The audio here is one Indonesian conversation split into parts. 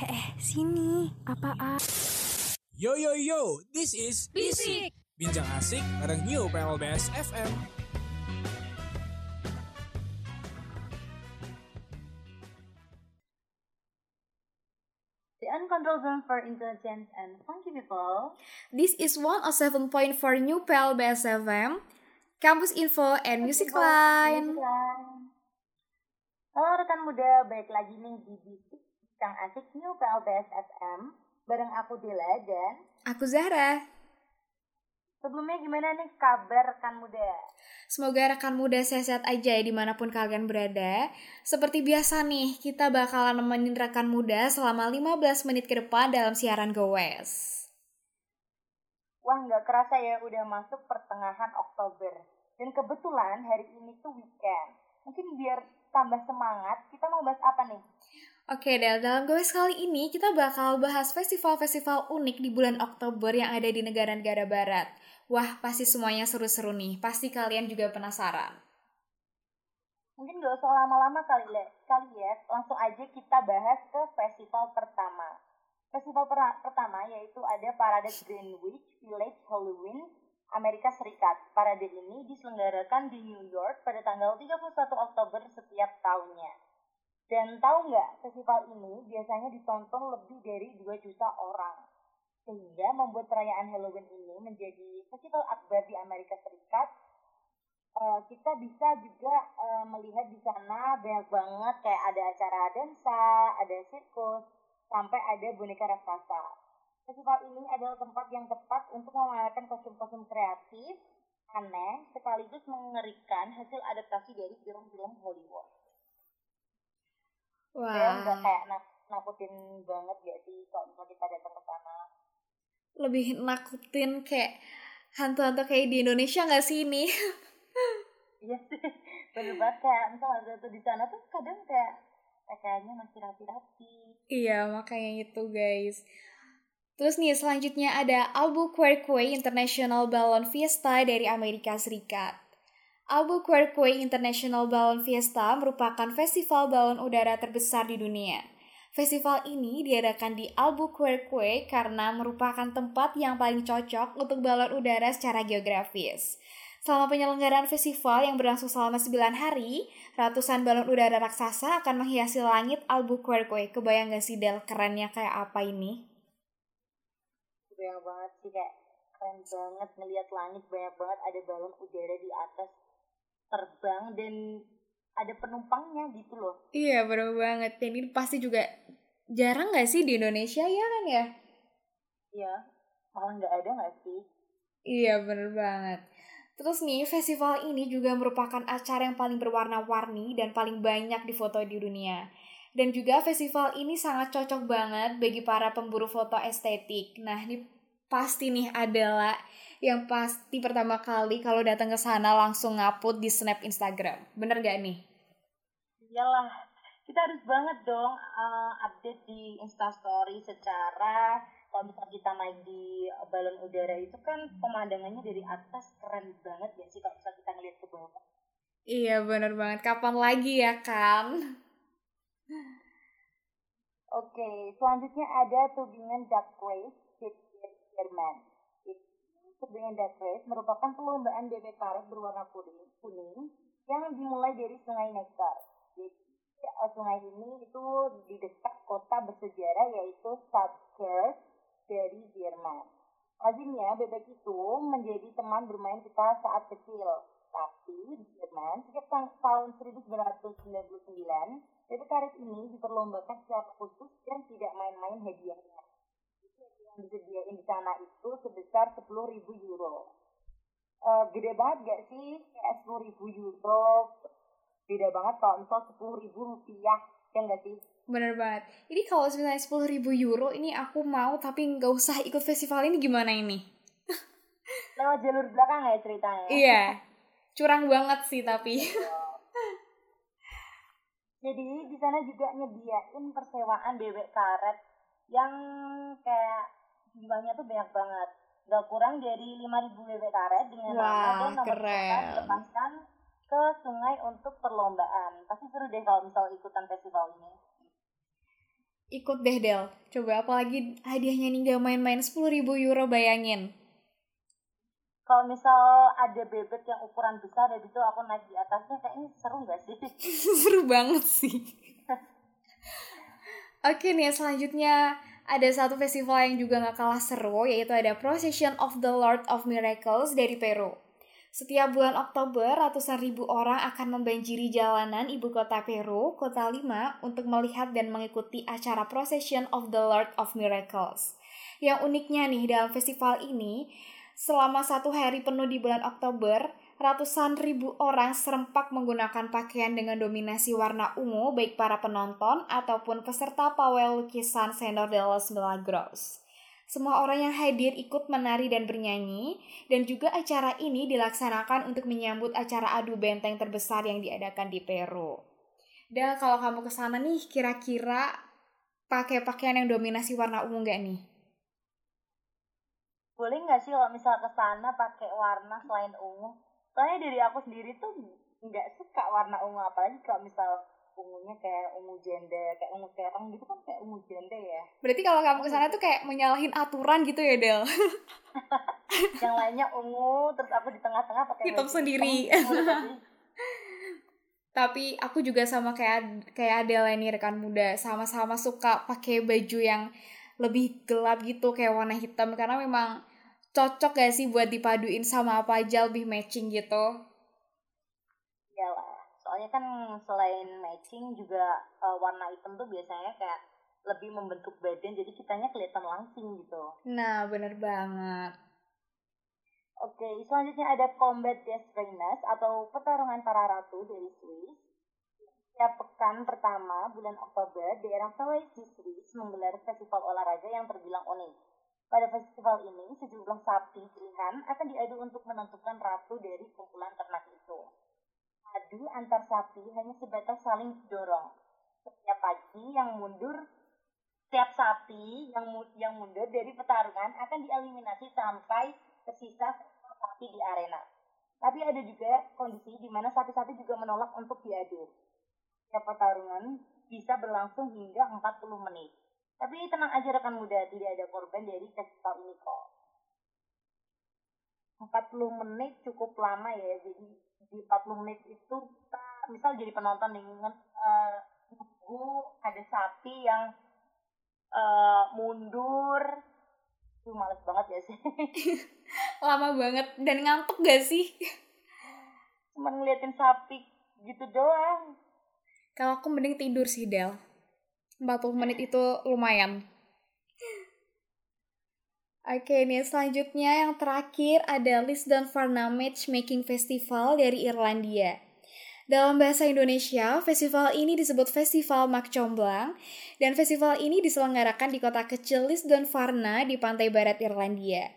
Eh, eh, sini. Apaan? Yo yo yo, this is Bisik. Bincang Asik bareng New PLBS FM. The Uncontrolled Zone for Intelligent and Funky People. This is 107.4 New PLBS FM, Campus Info and Music Music Line. Line. Halo rekan muda, balik lagi nih di Bisik Bincang Asik New PLBS FM. Bareng aku Dila dan Aku Zahra. sebelumnya gimana nih kabar rekan muda? Semoga rekan muda sehat-sehat aja ya di mana pun kalian berada. Seperti biasa nih, kita bakalan nemenin rekan muda selama 15 menit ke depan dalam siaran Gowes. Wah nggak kerasa ya udah masuk pertengahan Oktober. Dan kebetulan hari ini tuh weekend. Mungkin biar tambah semangat, kita mau bahas apa nih? Oke Del, dalam Gowes kali ini kita bakal bahas festival-festival unik di bulan Oktober yang ada di negara-negara barat. Wah, pasti semuanya seru-seru nih. Pasti kalian juga penasaran. Mungkin gak usah lama-lama kali, kali ya, langsung aja kita bahas ke festival pertama. Festival per- pertama yaitu ada Parade Greenwich Village Halloween Amerika Serikat. Parade ini diselenggarakan di New York pada tanggal 31 Oktober setiap tahunnya. Dan tahu nggak, festival ini biasanya ditonton lebih dari 2 juta orang. Sehingga membuat perayaan Halloween ini menjadi festival akbar di Amerika Serikat Eh, kita bisa juga eh, melihat di sana banyak banget kayak ada acara dansa, ada sirkus, sampai ada boneka raksasa. Festival ini adalah tempat yang tepat untuk memamerkan kostum-kostum kreatif, aneh, sekaligus mengerikan hasil adaptasi dari film-film Hollywood. Dan nggak Wah, kayak nak- nakutin banget gak sih kalau misalnya kita datang ke sana. lebih nakutin kayak hantu-hantu kayak di Indonesia nggak sih ini? Iya sih, bener banget kayak misalnya tuh di sana tuh kadang kayak kayaknya masih rapi-rapi. Iya, makanya itu guys. Terus nih selanjutnya ada Albuquerque International Balloon Fiesta dari Amerika Serikat. Albuquerque International Balloon Fiesta merupakan festival balon udara terbesar di dunia. Festival ini diadakan di Albuquerque karena merupakan tempat yang paling cocok untuk balon udara secara geografis. Selama penyelenggaraan festival yang berlangsung selama 9 hari, ratusan balon udara raksasa akan menghiasi langit Albuquerque. Kebayang gak sih Del kerennya kayak apa ini? banyak banget sih kayak keren banget ngelihat langit banyak banget ada balon udara di atas terbang dan ada penumpangnya gitu loh Iya bener banget. Dan ini pasti juga jarang gak sih di Indonesia ya kan ya? ya malah nggak ada nggak sih Iya bener banget. Terus nih, festival ini juga merupakan acara yang paling berwarna-warni dan paling banyak difoto di dunia. Dan juga festival ini sangat cocok banget bagi para pemburu foto estetik. Nah, ini pasti nih adalah yang pasti pertama kali kalau datang ke sana langsung ngupload di snap Instagram. Bener gak nih? iyalah kita harus banget dong uh, update di instastory secara kalau misalnya kita naik di balon udara itu kan pemandangannya dari atas keren banget ya sih kalau misalnya kita ngeliat ke bawah Iya bener banget. Kapan lagi ya kan? Oke, selanjutnya ada tudingan duck race di Jerman. Tudingan duck race merupakan perlombaan bebek karet berwarna kuning, kuning yang dimulai dari Sungai Neckar. Jadi, eh, sungai ini itu di dekat kota bersejarah yaitu Stuttgart dari Jerman. Lazimnya bebek itu menjadi teman bermain kita saat kecil. Tapi di Jerman, sejak tahun 1999, bebek karet ini diperlombakan secara khusus dan tidak main-main hadiahnya. Yang disediain di sana itu sebesar 10.000 euro. Eh, gede banget gak sih? Kayak 10.000 euro. Beda banget kalau misal 10.000 rupiah. Ya gak sih? Bener banget. Ini kalau misalnya 10 ribu euro, ini aku mau tapi nggak usah ikut festival ini gimana ini? Lewat jalur belakang ya ceritanya? Iya, curang banget sih tapi. Jadi di sana juga nyediain persewaan bebek karet yang kayak jumlahnya tuh banyak banget. Gak kurang dari 5.000 bebek karet dengan nama Wah, dan nomor keren. pesan dilepaskan ke sungai untuk perlombaan. Pasti seru deh kalau misal ikutan festival ini. Ikut deh Del. Coba apalagi hadiahnya nih gak main-main 10 ribu euro bayangin. Kalau misal ada bebek yang ukuran besar dan itu aku naik di atasnya kayaknya seru gak sih? seru banget sih. Oke nih selanjutnya ada satu festival yang juga gak kalah seru yaitu ada Procession of the Lord of Miracles dari Peru. Setiap bulan Oktober, ratusan ribu orang akan membanjiri jalanan ibu kota Peru, kota Lima, untuk melihat dan mengikuti acara Procession of the Lord of Miracles. Yang uniknya nih dalam festival ini, selama satu hari penuh di bulan Oktober, ratusan ribu orang serempak menggunakan pakaian dengan dominasi warna ungu baik para penonton ataupun peserta pawai lukisan Senor de los Milagros. Semua orang yang hadir ikut menari dan bernyanyi, dan juga acara ini dilaksanakan untuk menyambut acara adu benteng terbesar yang diadakan di Peru. Dan kalau kamu ke sana nih, kira-kira pakai pakaian yang dominasi warna ungu gak nih? Boleh nggak sih kalau misal ke sana pakai warna selain ungu? Soalnya dari aku sendiri tuh nggak suka warna ungu, apalagi kalau misal ungunya kayak ungu janda kayak ungu terang gitu kan kayak ungu janda ya. Berarti kalau kamu ke sana tuh kayak menyalahin aturan gitu ya Del? Yang lainnya ungu terus aku di tengah-tengah pakai hitam sendiri. Tapi aku juga sama kayak kayak Adele ini rekan muda. Sama-sama suka pakai baju yang lebih gelap gitu kayak warna hitam. Karena memang cocok gak sih buat dipaduin sama apa aja lebih matching gitu? Soalnya kan selain matching juga uh, warna hitam tuh biasanya kayak lebih membentuk badan jadi kitanya kelihatan langsing gitu. Nah bener banget. Oke selanjutnya ada combat des reinas atau pertarungan para ratu dari Swiss. Setiap pekan pertama bulan Oktober daerah Valais di Swiss menggelar festival olahraga yang terbilang unik pada festival ini, sejumlah sapi pilihan akan diadu untuk menentukan ratu dari kumpulan ternak itu adu antar sapi hanya sebatas saling dorong. Setiap pagi yang mundur, setiap sapi yang yang mundur dari pertarungan akan dieliminasi sampai tersisa sapi di arena. Tapi ada juga kondisi di mana sapi-sapi juga menolak untuk diadu. Setiap pertarungan bisa berlangsung hingga 40 menit. Tapi tenang aja rekan muda, tidak ada korban dari festival ini kok. 40 menit cukup lama ya, jadi di 40 menit itu kita misal jadi penonton nih uh, ada sapi yang uh, mundur. Itu males banget ya sih. Lama banget. Dan ngantuk gak sih? Cuma ngeliatin sapi gitu doang. Kalau aku mending tidur sih Del 40 menit itu lumayan Oke, nih selanjutnya yang terakhir ada Lisdon Farnham Matchmaking Festival dari Irlandia. Dalam bahasa Indonesia, festival ini disebut Festival Mak Comblang, dan festival ini diselenggarakan di kota kecil Lisdon Farna di pantai barat Irlandia.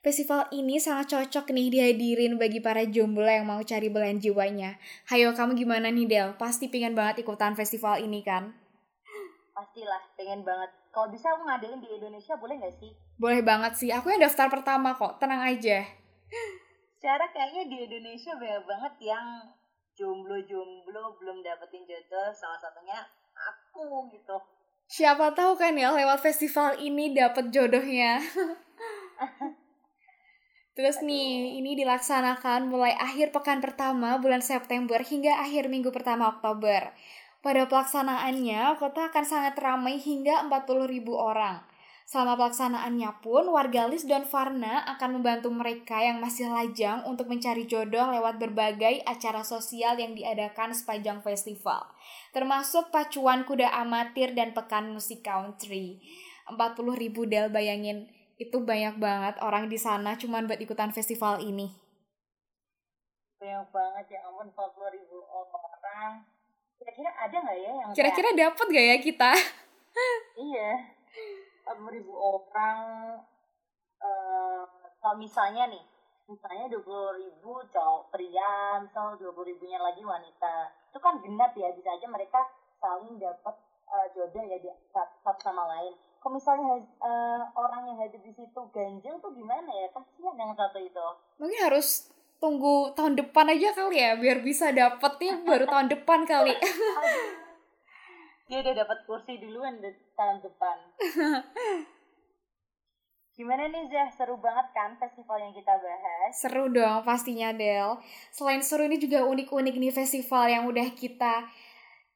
Festival ini sangat cocok nih dihadirin bagi para jomblo yang mau cari belahan jiwanya. Hayo, kamu gimana nih Del? Pasti pengen banget ikutan festival ini kan? Pastilah, pengen banget kalau bisa aku ngadain di Indonesia boleh nggak sih? Boleh banget sih. Aku yang daftar pertama kok. Tenang aja. Secara kayaknya di Indonesia banyak banget yang jomblo-jomblo belum dapetin jodoh. Salah satunya aku gitu. Siapa tahu kan ya lewat festival ini dapet jodohnya. Terus nih, ini dilaksanakan mulai akhir pekan pertama bulan September hingga akhir minggu pertama Oktober. Pada pelaksanaannya, kota akan sangat ramai hingga 40 ribu orang. Selama pelaksanaannya pun, warga Lis dan Farna akan membantu mereka yang masih lajang untuk mencari jodoh lewat berbagai acara sosial yang diadakan sepanjang festival. Termasuk pacuan kuda amatir dan pekan musik country. 40 ribu del bayangin, itu banyak banget orang di sana cuman buat ikutan festival ini. Banyak banget ya ampun 40 ribu orang kira-kira ada nggak ya yang kira-kira kayak... dapat gak ya kita? Iya. Ribu orang uh, kalau misalnya nih misalnya dua puluh ribu cowok pria misal dua puluh ribunya lagi wanita itu kan genap ya bisa aja mereka saling dapat uh, jodoh ya di satu sama lain. Kalau misalnya uh, orang yang hadir di situ ganjil tuh gimana ya? Kasihan yang satu itu. Mungkin harus tunggu tahun depan aja kali ya biar bisa dapetnya baru tahun depan kali dia udah dapat kursi duluan di tahun depan Gimana nih Zah, seru banget kan festival yang kita bahas? Seru dong pastinya Del. Selain seru ini juga unik-unik nih festival yang udah kita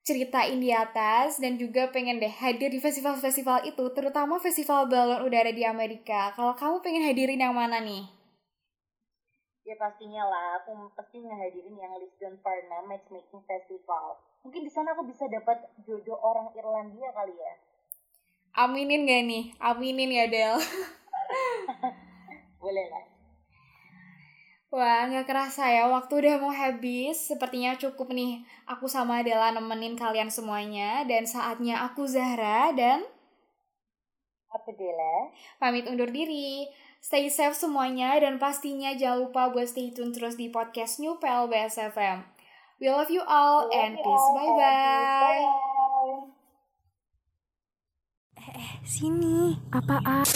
ceritain di atas dan juga pengen deh hadir di festival-festival itu, terutama festival balon udara di Amerika. Kalau kamu pengen hadirin yang mana nih? Ya pastinya lah, aku pasti ngehadirin yang Lisbon Parna Matchmaking Festival. Mungkin di sana aku bisa dapat jodoh orang Irlandia kali ya. Aminin gak nih? Aminin ya Del. Boleh lah. Wah, nggak kerasa ya, waktu udah mau habis. Sepertinya cukup nih, aku sama Adela nemenin kalian semuanya. Dan saatnya aku Zahra dan... Aku Dela. Pamit undur diri. Stay safe semuanya, dan pastinya jangan lupa buat stay tune terus di podcast New PLBS FM. We love you all, and peace. Bye-bye. Eh, eh, sini. Apaan?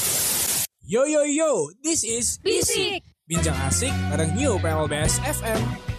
Yo yo yo, this is Bisik. Bincang Asik bareng New PLBS FM.